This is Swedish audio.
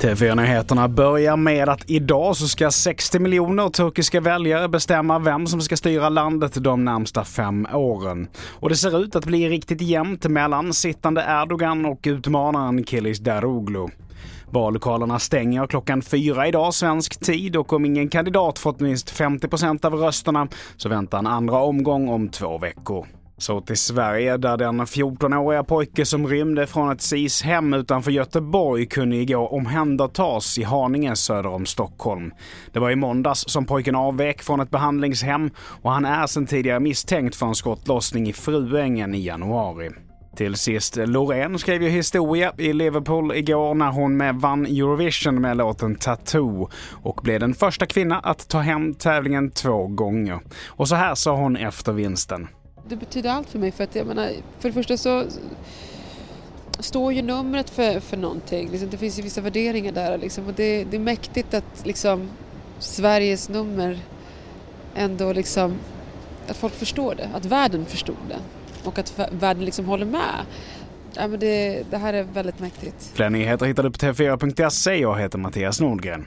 TV4-nyheterna börjar med att idag så ska 60 miljoner turkiska väljare bestämma vem som ska styra landet de närmsta fem åren. Och det ser ut att bli riktigt jämnt mellan sittande Erdogan och utmanaren Kilis Daroglu. Vallokalerna stänger klockan fyra idag svensk tid och om ingen kandidat fått minst 50% av rösterna så väntar en andra omgång om två veckor. Så till Sverige där den 14-åriga pojke som rymde från ett SIS-hem utanför Göteborg kunde igår omhändertas i Haninge söder om Stockholm. Det var i måndags som pojken avvek från ett behandlingshem och han är sedan tidigare misstänkt för en skottlossning i Fruängen i januari. Till sist, Loreen skrev ju historia i Liverpool igår när hon med vann Eurovision med låten Tattoo och blev den första kvinna att ta hem tävlingen två gånger. Och så här sa hon efter vinsten det betyder allt för mig för att jag menar, för det första så står ju numret för, för någonting. Liksom, det finns ju vissa värderingar där liksom, och det, det är mäktigt att liksom Sveriges nummer ändå liksom att folk förstår det, att världen förstod det och att världen liksom håller med. Ja, men det, det här är väldigt mäktigt. Fler nyheter hittar du på tv4.se. Jag heter Mattias Nordgren.